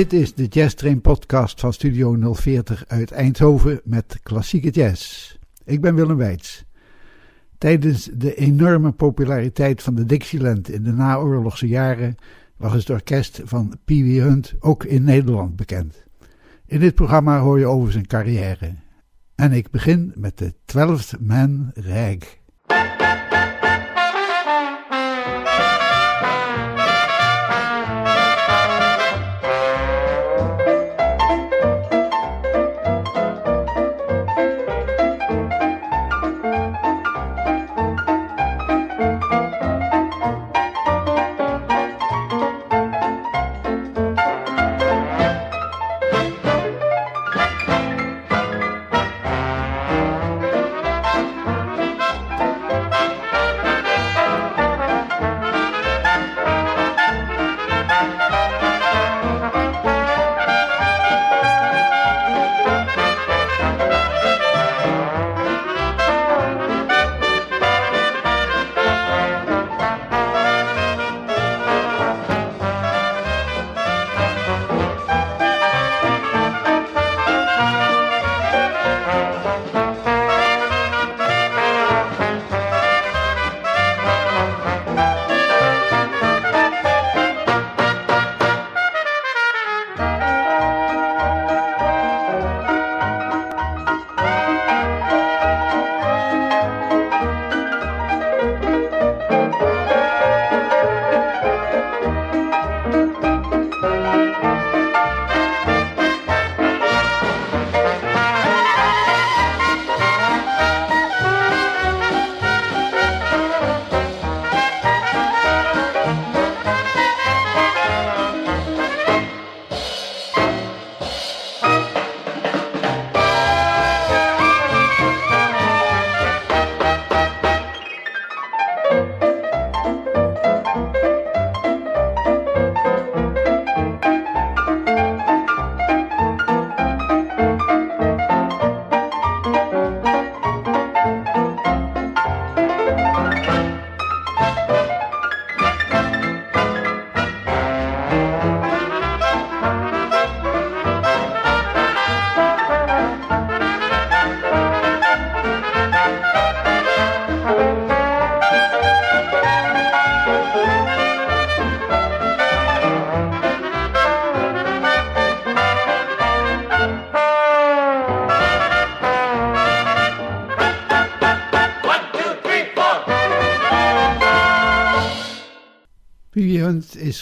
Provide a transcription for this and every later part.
Dit is de Jazz Train podcast van Studio 040 uit Eindhoven met klassieke jazz. Ik ben Willem Weits. Tijdens de enorme populariteit van de Dixieland in de naoorlogse jaren was het orkest van Pee Wee Hunt ook in Nederland bekend. In dit programma hoor je over zijn carrière. En ik begin met de 12th Man Rag.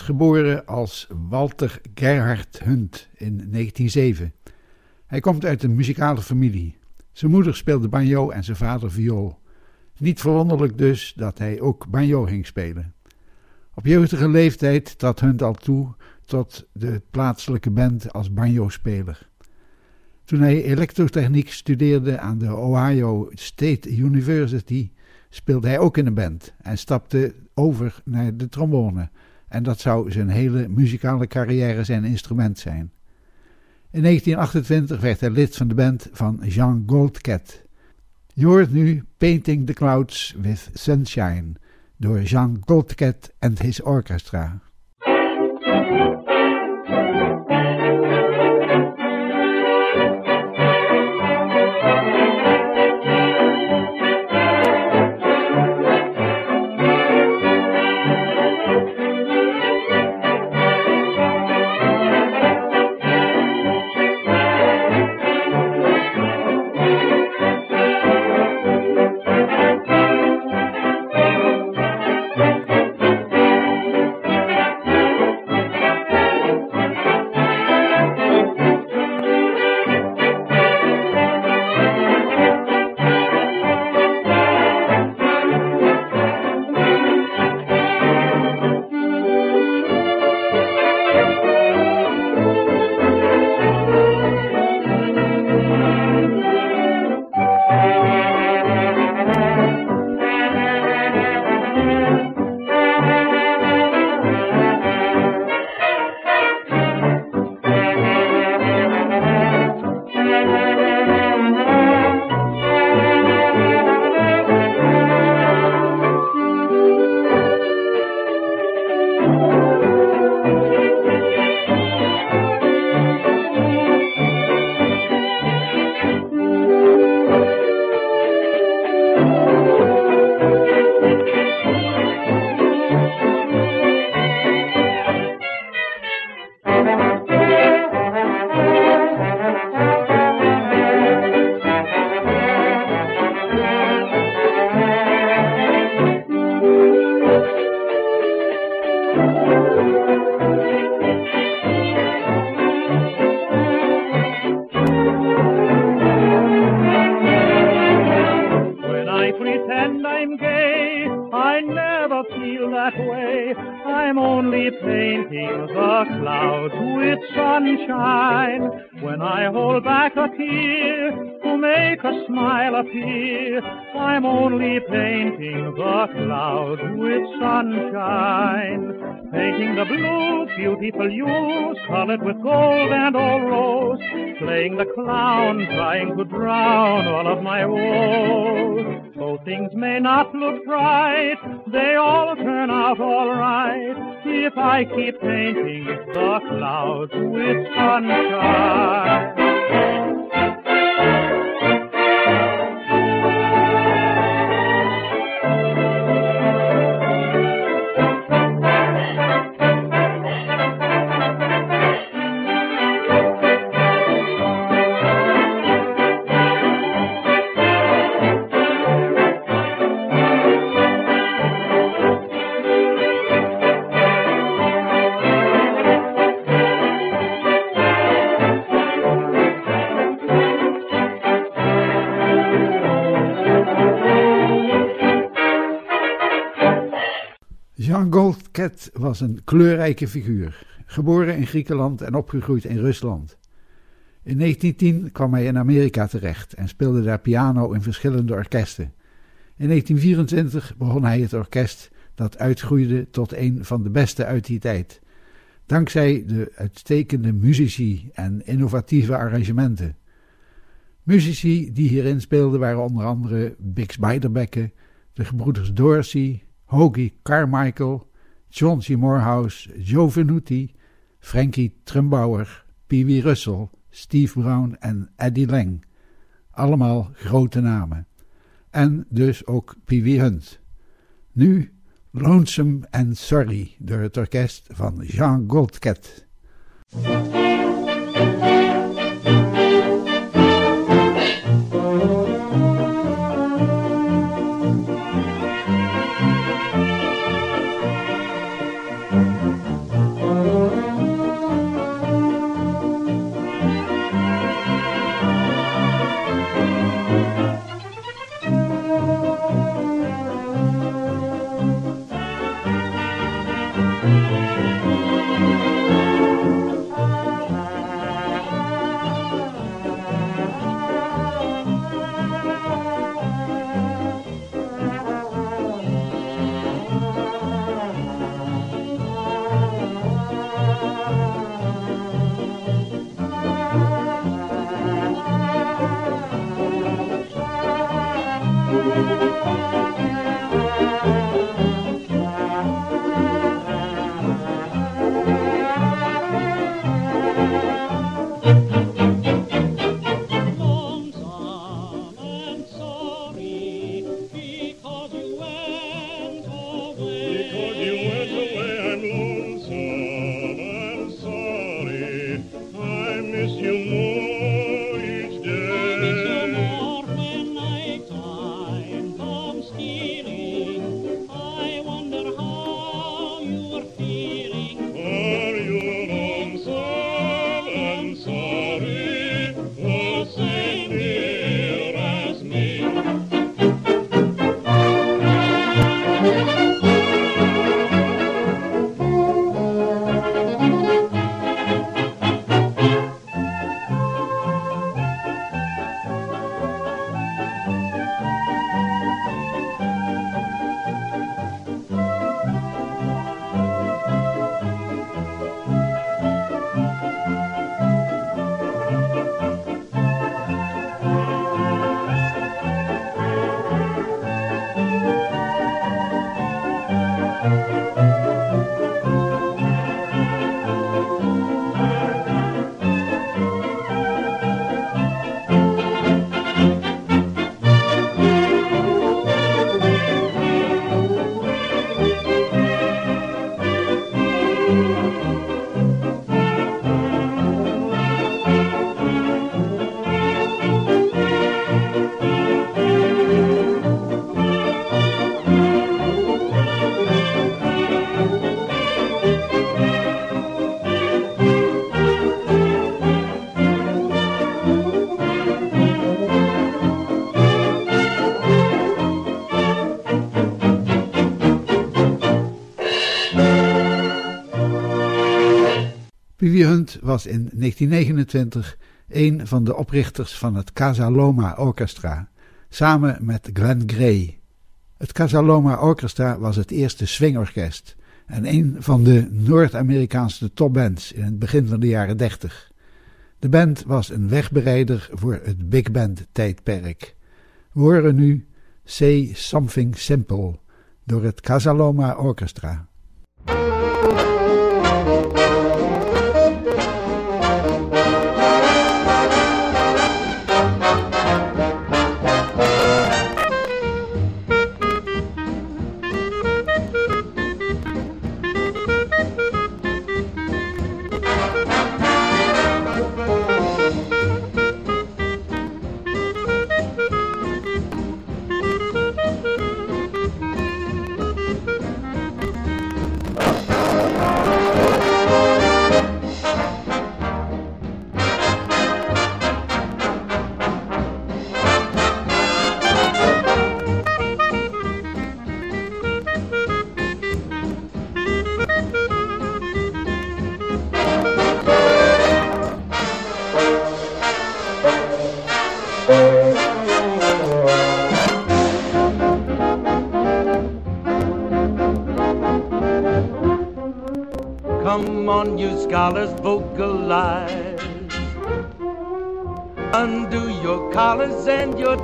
Geboren als Walter Gerhard Hunt in 1907. Hij komt uit een muzikale familie. Zijn moeder speelde banjo en zijn vader viool. Niet verwonderlijk dus dat hij ook banjo ging spelen. Op jeugdige leeftijd trad Hunt al toe tot de plaatselijke band als banjo-speler. Toen hij elektrotechniek studeerde aan de Ohio State University, speelde hij ook in een band en stapte over naar de trombone en dat zou zijn hele muzikale carrière zijn instrument zijn. In 1928 werd hij lid van de band van Jean Goldcat. Je hoort nu Painting the Clouds with Sunshine door Jean Goldcat and his orchestra. Goldcat was een kleurrijke figuur, geboren in Griekenland en opgegroeid in Rusland. In 1910 kwam hij in Amerika terecht en speelde daar piano in verschillende orkesten. In 1924 begon hij het orkest dat uitgroeide tot een van de beste uit die tijd, dankzij de uitstekende muzici en innovatieve arrangementen. Muzici die hierin speelden waren onder andere Bix Beiderbecke, de gebroeders Dorsey, Hoagie Carmichael, John C. Morehouse, Joe Venuti, Frankie Trumbauer, Pee Wee Russell, Steve Brown en Eddie Lang. Allemaal grote namen. En dus ook Pee Wee Hunt. Nu Lonesome and Sorry door het orkest van Jean Goldcat. Hunt was in 1929 een van de oprichters van het Casa Loma Orchestra, samen met Glenn Gray. Het Casa Loma Orchestra was het eerste swingorkest en een van de Noord-Amerikaanse topbands in het begin van de jaren 30. De band was een wegbereider voor het big band tijdperk. We horen nu Say Something Simple door het Casaloma Orchestra.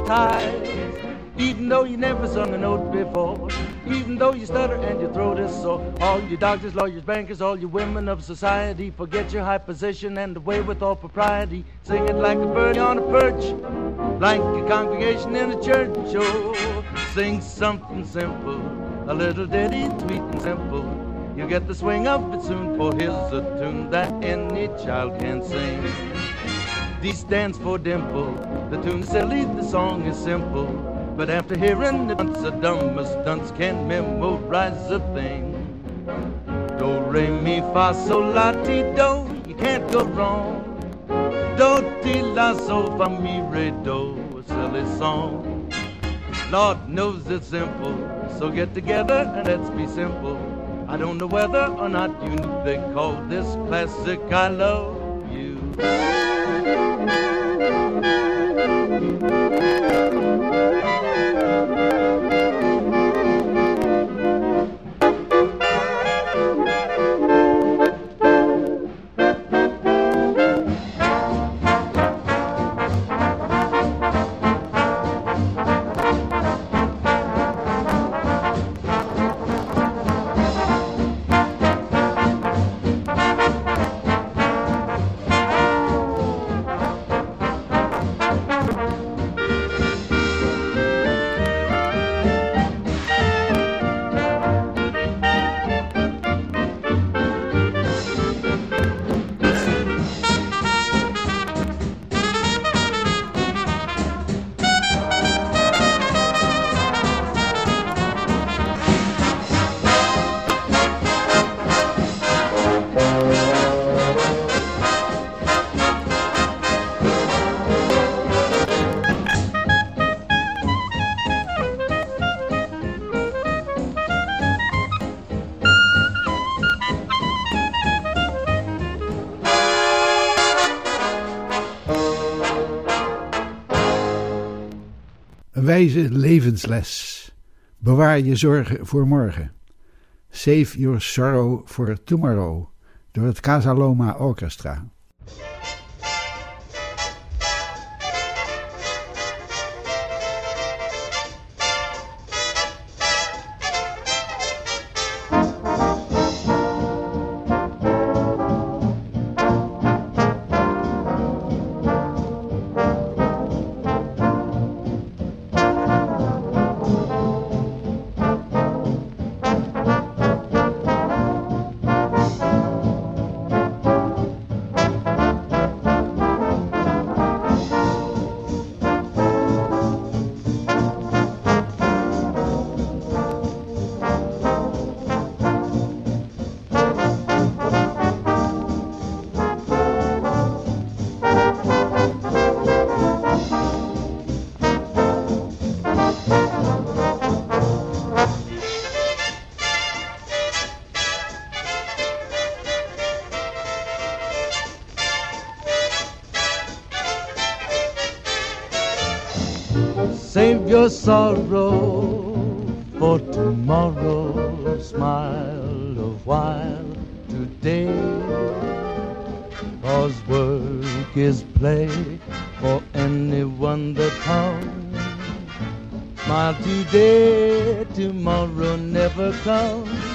Even though you never sung a note before, even though you stutter and your throat is sore, all you doctors, lawyers, bankers, all you women of society, forget your high position and away with all propriety. Sing it like a bird on a perch, like a congregation in a church. Oh, sing something simple, a little ditty, sweet and simple. You get the swing of it soon, for here's a tune that any child can sing. D stands for dimple. The tune's silly, the song is simple. But after hearing it once, the dumbest dunce can't memorize a thing. Do, re, mi, fa, sol, la, ti, do. You can't go wrong. Do, ti, la, sol, fa, mi, re, do. A silly song. Lord knows it's simple. So get together and let's be simple. I don't know whether or not you knew they called this classic I Love Thank you. Wijze levensles. Bewaar je zorgen voor morgen. Save your sorrow for tomorrow door het Casaloma Orchestra. Your sorrow for tomorrow. Smile a while today. Cause work is play for anyone that comes. Smile today, tomorrow never comes.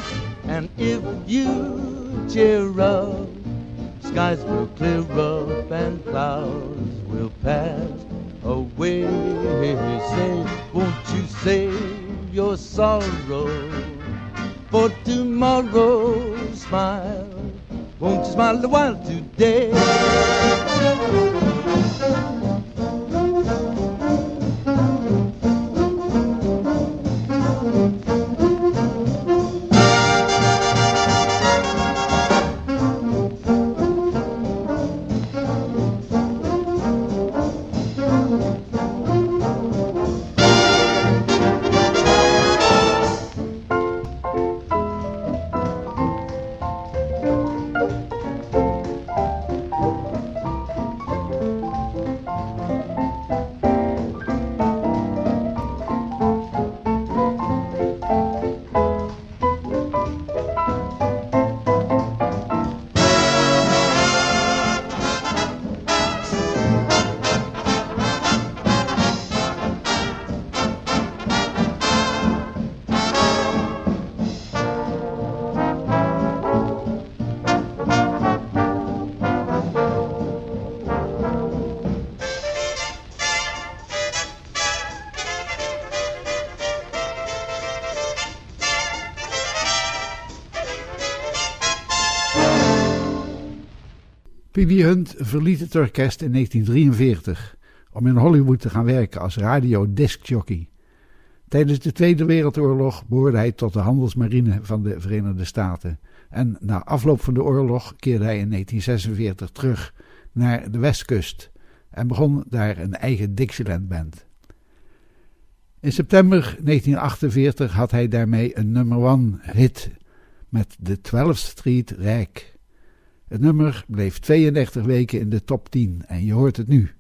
P.B. Hunt verliet het orkest in 1943 om in Hollywood te gaan werken als radio-discjockey. Tijdens de Tweede Wereldoorlog behoorde hij tot de handelsmarine van de Verenigde Staten. En na afloop van de oorlog keerde hij in 1946 terug naar de westkust en begon daar een eigen Dixieland band. In september 1948 had hij daarmee een nummer one hit met de 12th Street Rijk. Het nummer bleef 32 weken in de top 10 en je hoort het nu.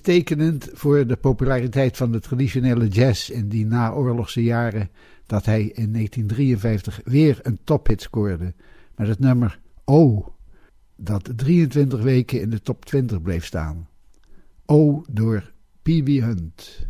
Is tekenend voor de populariteit van de traditionele jazz in die naoorlogse jaren dat hij in 1953 weer een tophit scoorde met het nummer O, dat 23 weken in de top 20 bleef staan. O door P.B. Hunt.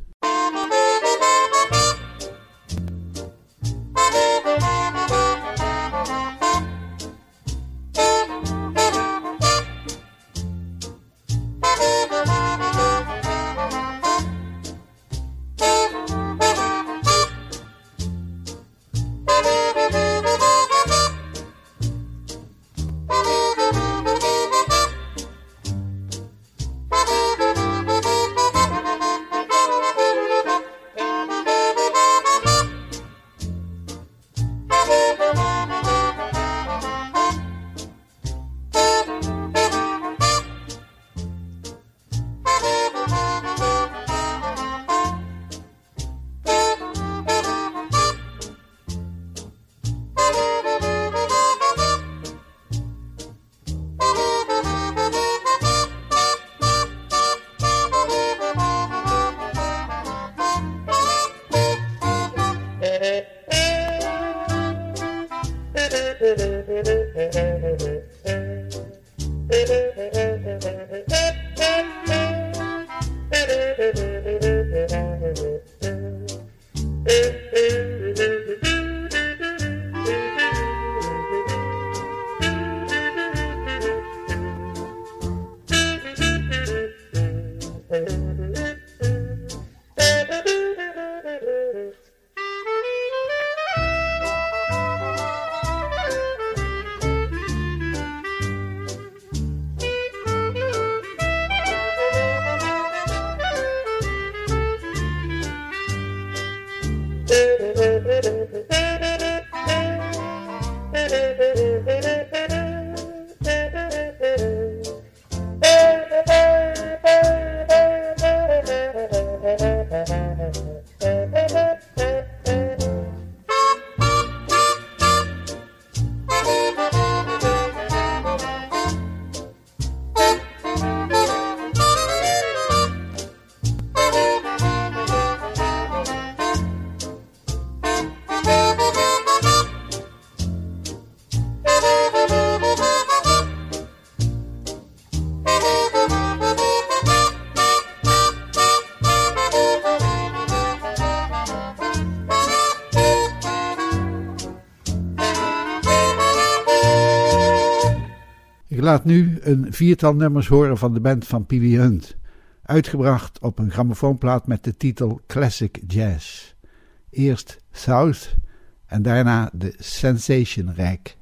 Laat nu een viertal nummers horen van de band van Pee Hunt, uitgebracht op een grammofoonplaat met de titel Classic Jazz. Eerst South en daarna de Sensation Rack.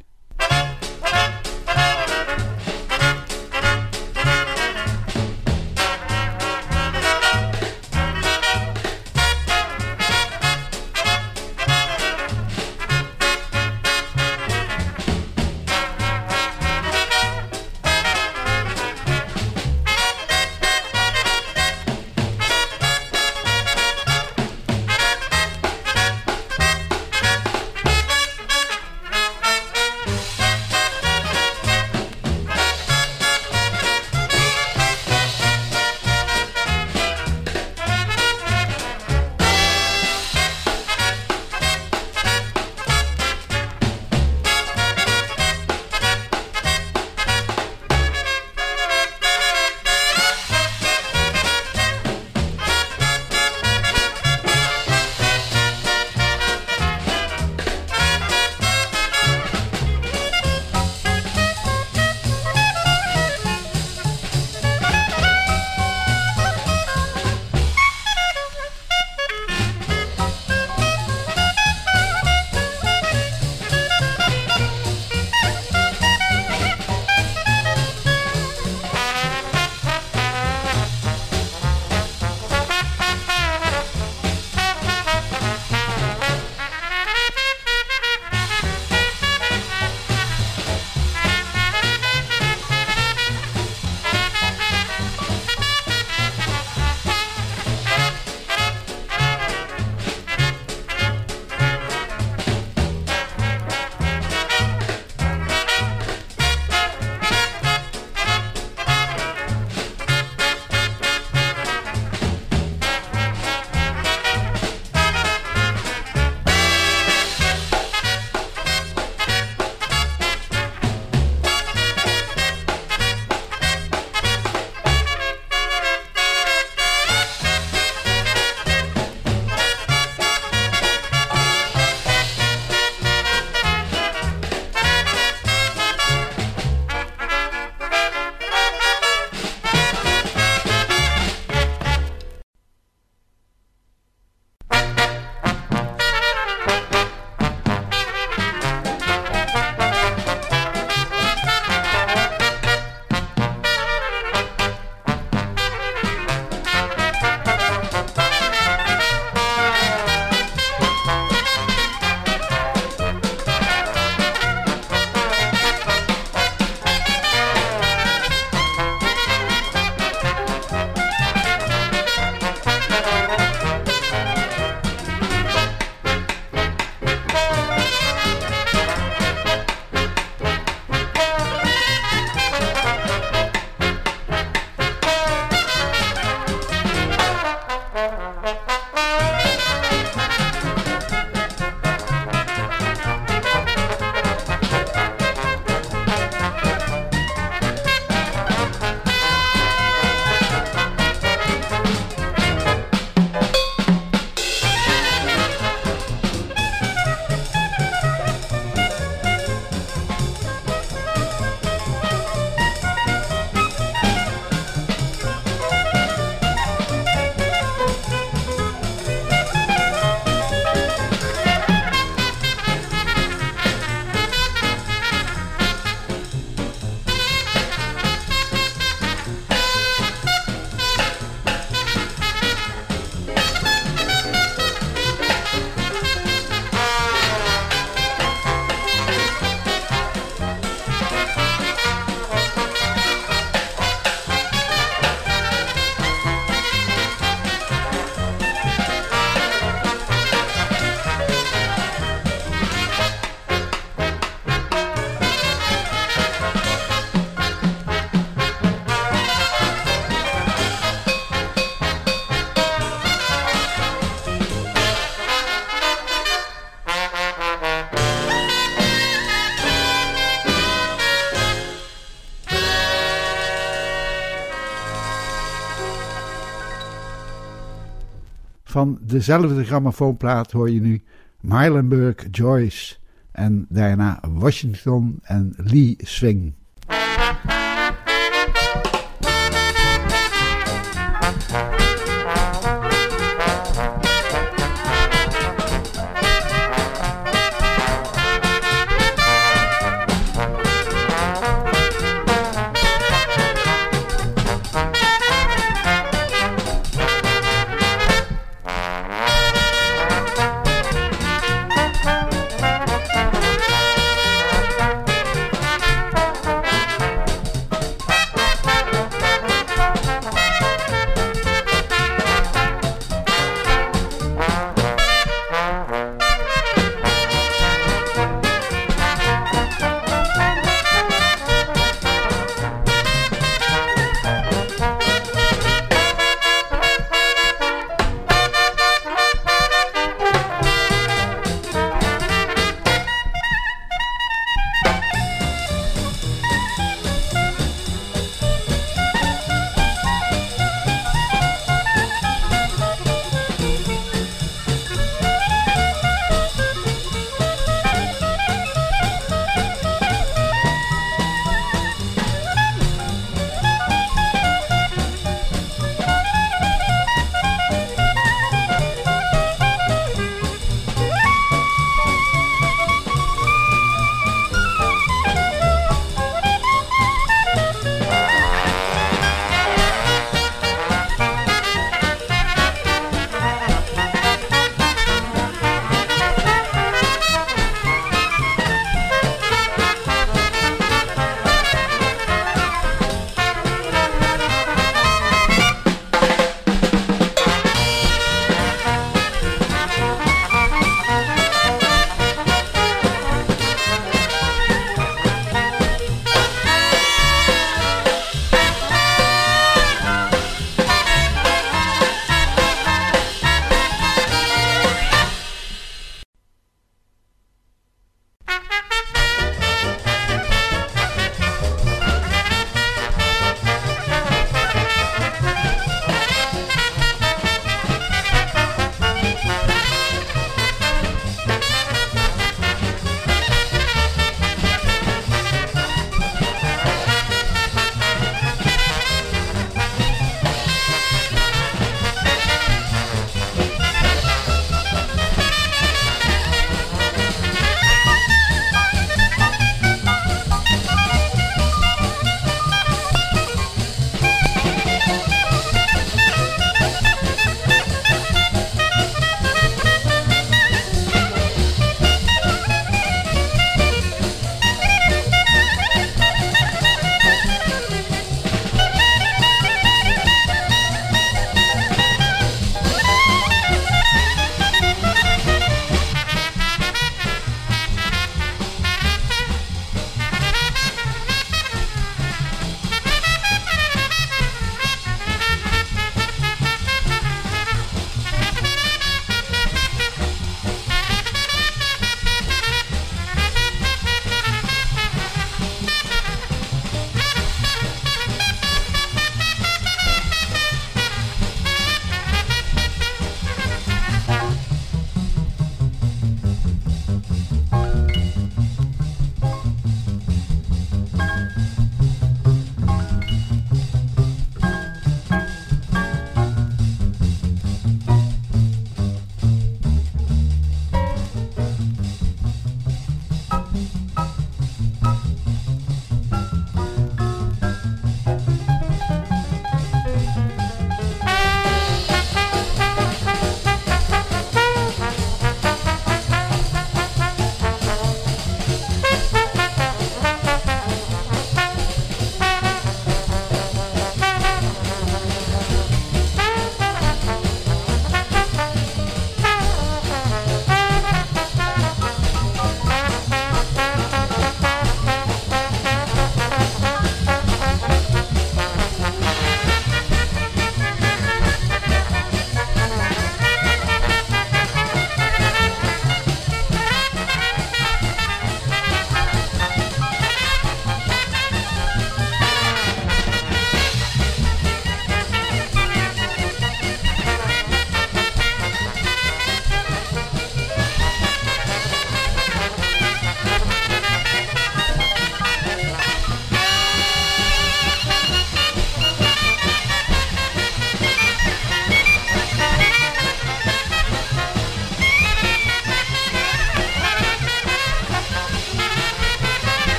Van dezelfde grammofoonplaat hoor je nu Milenburg Joyce en daarna Washington en Lee Swing.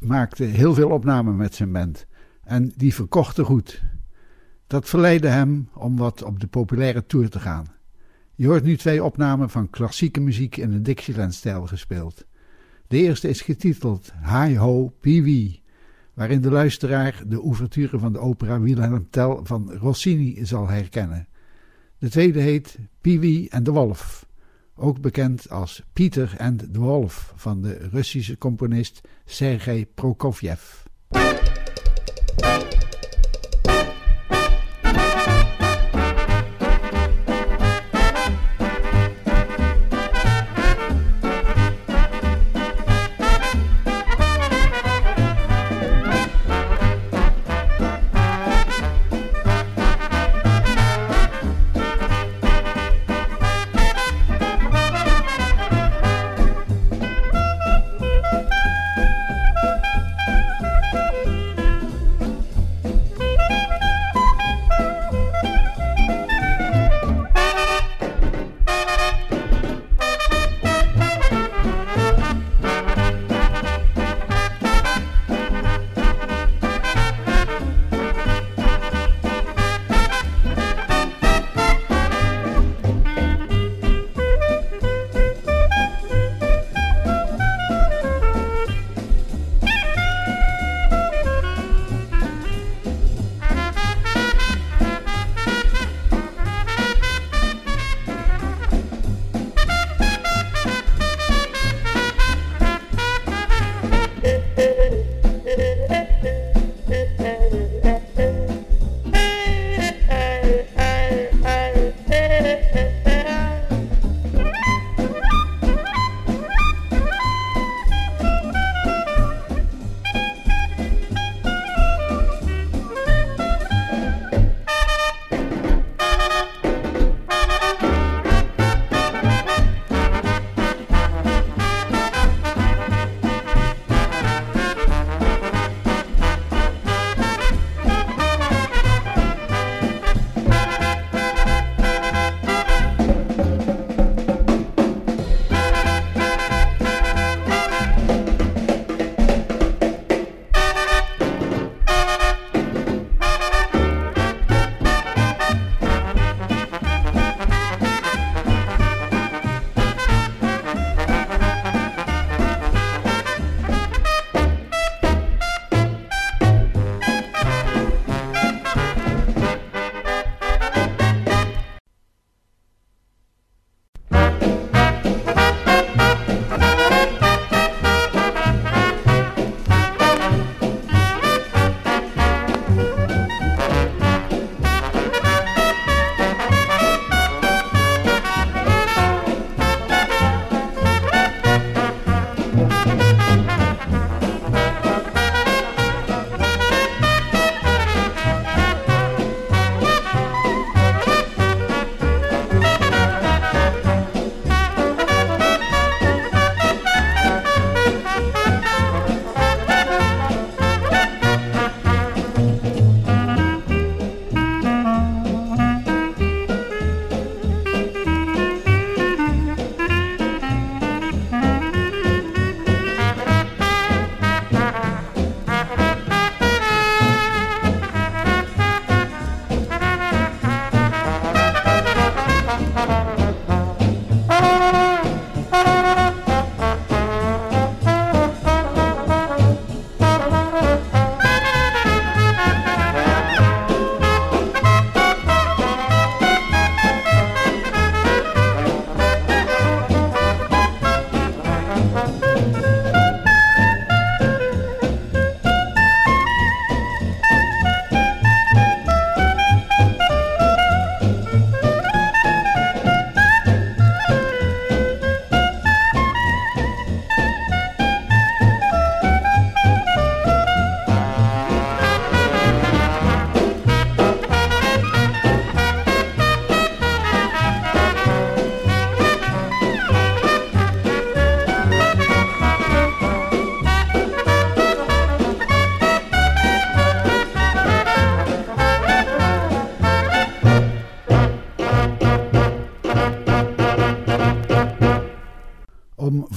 Maakte heel veel opnamen met zijn band en die verkochten goed. Dat verleidde hem om wat op de populaire tour te gaan. Je hoort nu twee opnamen van klassieke muziek in de Dixieland-stijl gespeeld. De eerste is getiteld Hi Ho Pee Wee, waarin de luisteraar de ouverture van de opera Wilhelm Tell van Rossini zal herkennen. De tweede heet Pee Wee en de Wolf, ook bekend als Pieter en de Wolf van de Russische componist Sergei Prokofjev.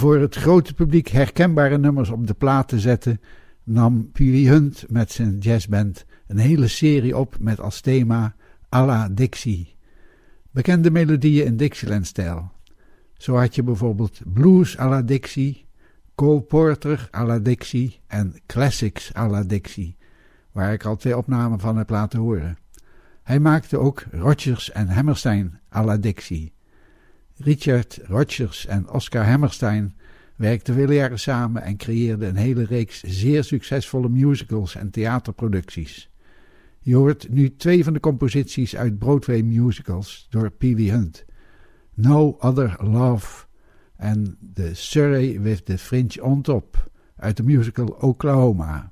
Voor het grote publiek herkenbare nummers op de plaat te zetten, nam Pee Hunt met zijn jazzband een hele serie op met als thema A la Dixie. Bekende melodieën in Dixieland-stijl. Zo had je bijvoorbeeld Blues à la Dixie, Cole Porter à la Dixie en Classics à la Dixie, waar ik al twee opnamen van heb laten horen. Hij maakte ook Rodgers en Hammerstein à la Dixie. Richard Rodgers en Oscar Hammerstein werkten vele jaren samen en creëerden een hele reeks zeer succesvolle musicals en theaterproducties. Je hoort nu twee van de composities uit Broadway musicals door Pee Hunt. No Other Love en The Surrey with the Fringe on Top uit de musical Oklahoma.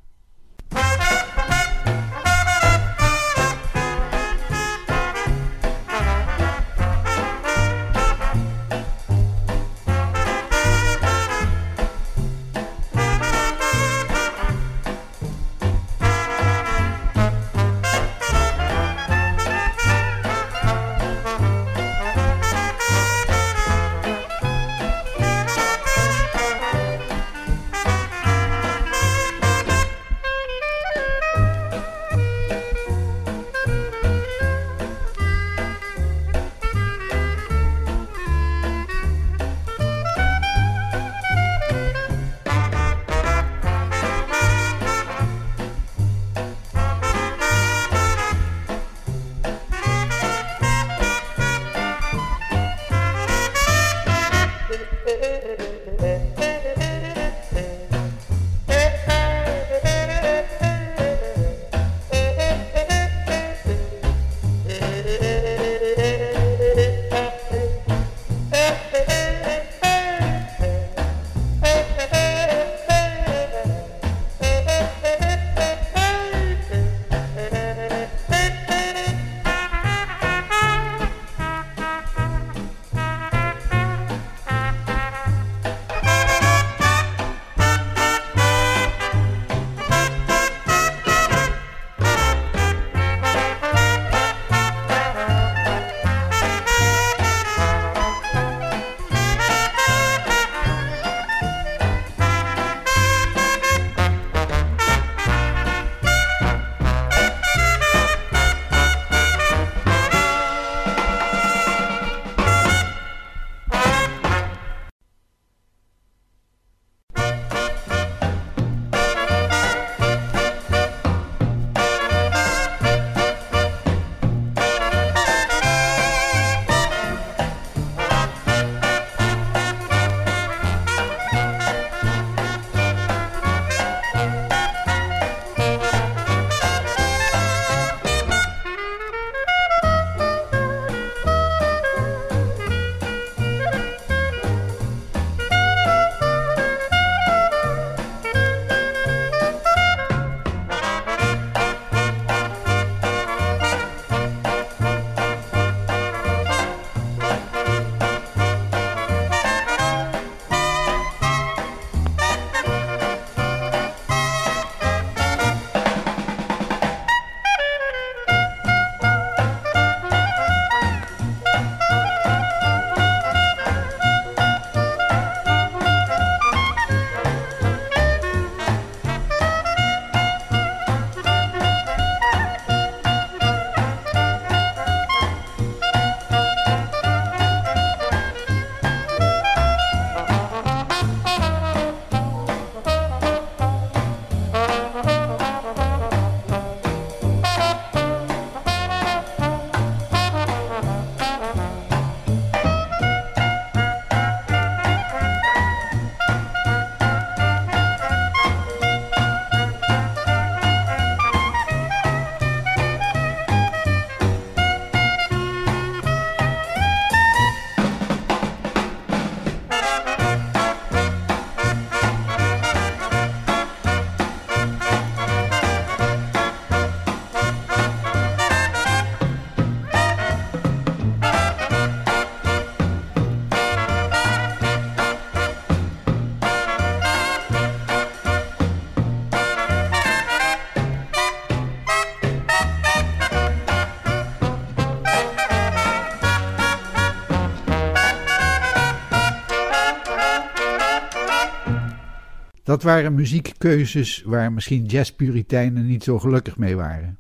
Dat waren muziekkeuzes waar misschien jazzpuriteinen niet zo gelukkig mee waren.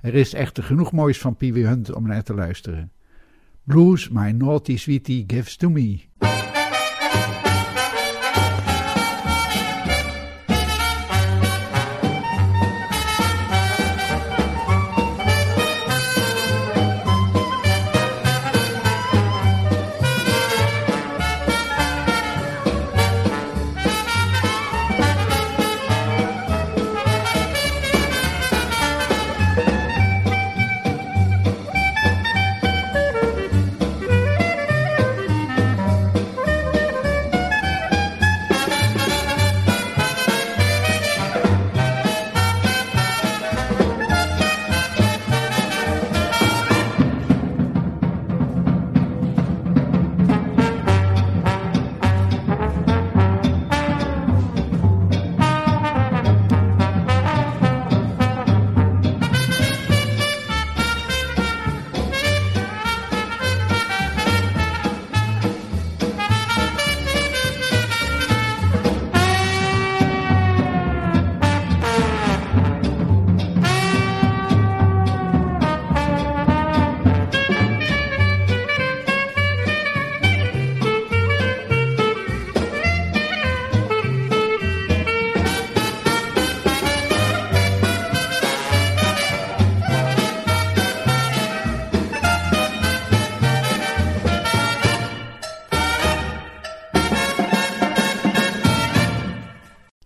Er is echter genoeg moois van Pee Hunt om naar te luisteren. Blues My Naughty Sweetie Gives to Me.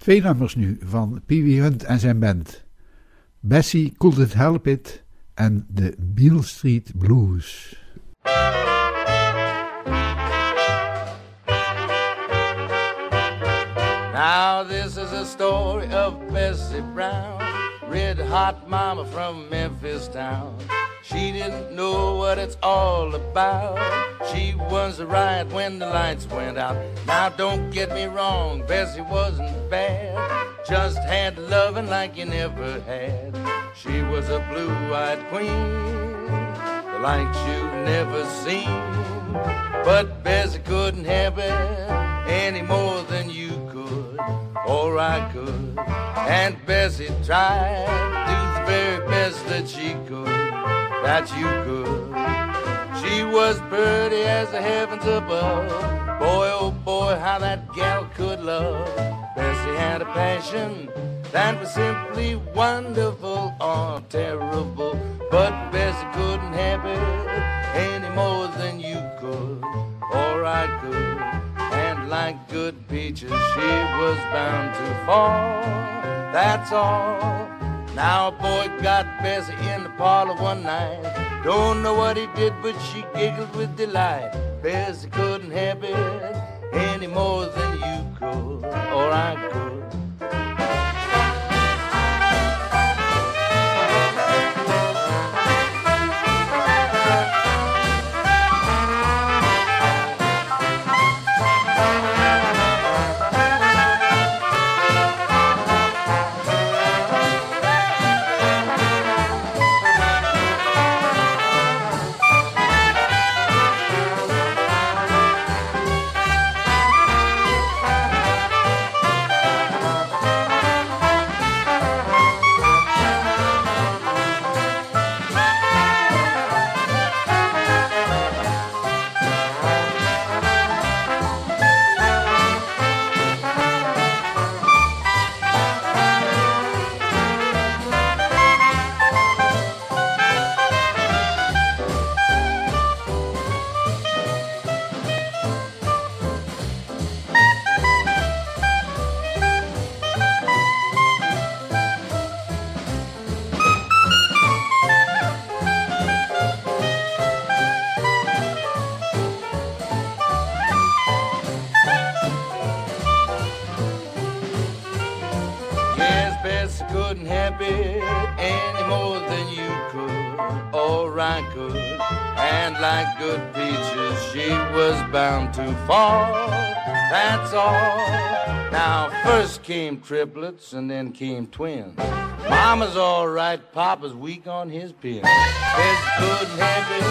Twee nummers nu van Pee Wee Hunt en zijn band. Bessie Couldn't Help It en de Beale Street Blues. Now this is a story of Bessie Brown, red hot mama from Memphis town. She didn't know what it's all about. She was a riot when the lights went out. Now don't get me wrong, Bessie wasn't bad. Just had loving like you never had. She was a blue-eyed queen, the likes you've never seen. But Bessie couldn't have it any more than you could, or I could. And Bessie tried to do the very best that she could that you could. She was pretty as the heavens above. Boy, oh boy, how that gal could love. Bessie had a passion that was simply wonderful or terrible. But Bessie couldn't have it any more than you could or I could. And like good peaches, she was bound to fall. That's all. Now a boy got Bessie in the parlor one night. Don't know what he did, but she giggled with delight. Bessie couldn't have it any more than you could. Triplets and then came twins. Mama's all right, Papa's weak on his pins. His couldn't it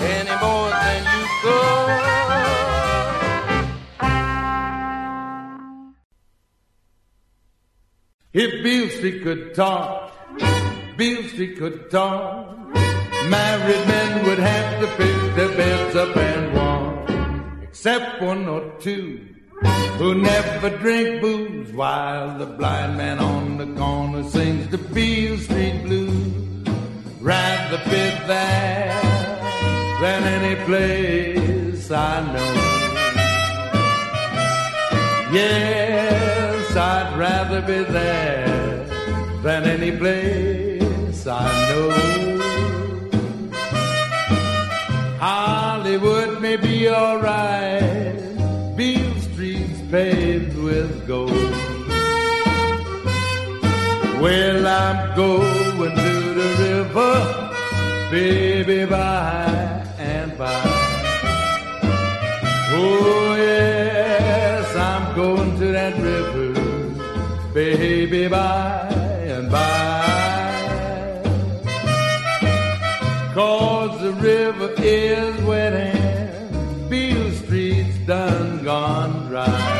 any more than you could. If Beale Street could talk, Beale Street could talk, married men would have to pick their beds up and walk, except one or two who never drink booze while the blind man on the corner sings the Beale Street blues. Rather be there than any place I know. Yes, I'd rather be there than any place I know. Hollywood may be alright, paved with gold. Well, I'm going to the river, baby, by and by. Oh, yes, I'm going to that river, baby, by and by. Cause the river is wet and Beale Street's done gone dry.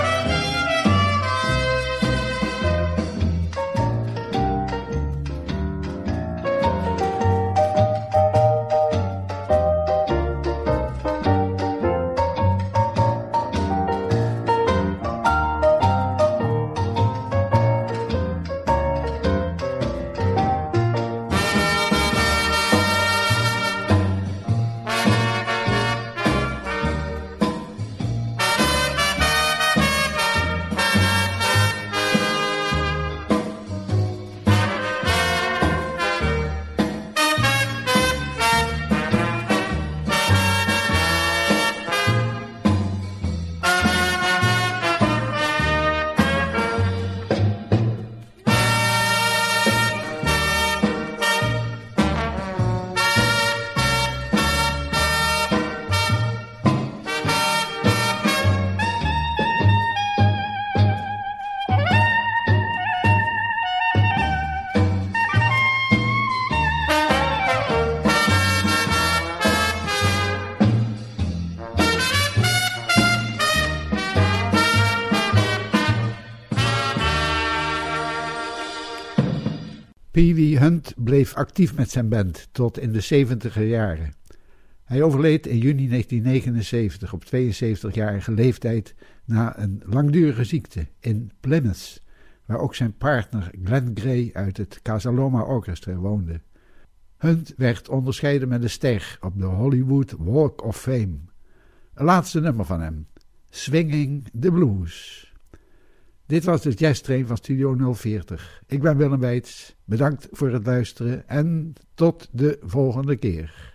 Pee Wee Hunt bleef actief met zijn band tot in de 70 jaren. Hij overleed in juni 1979 op 72-jarige leeftijd na een langdurige ziekte in Plymouth, waar ook zijn partner Glenn Gray uit het Casaloma Orchestra woonde. Hunt werd onderscheiden met een ster op de Hollywood Walk of Fame. Een laatste nummer van hem, Swinging the Blues. Dit was de jazztrain van Studio 040. Ik ben Willem Weits. Bedankt voor het luisteren en tot de volgende keer.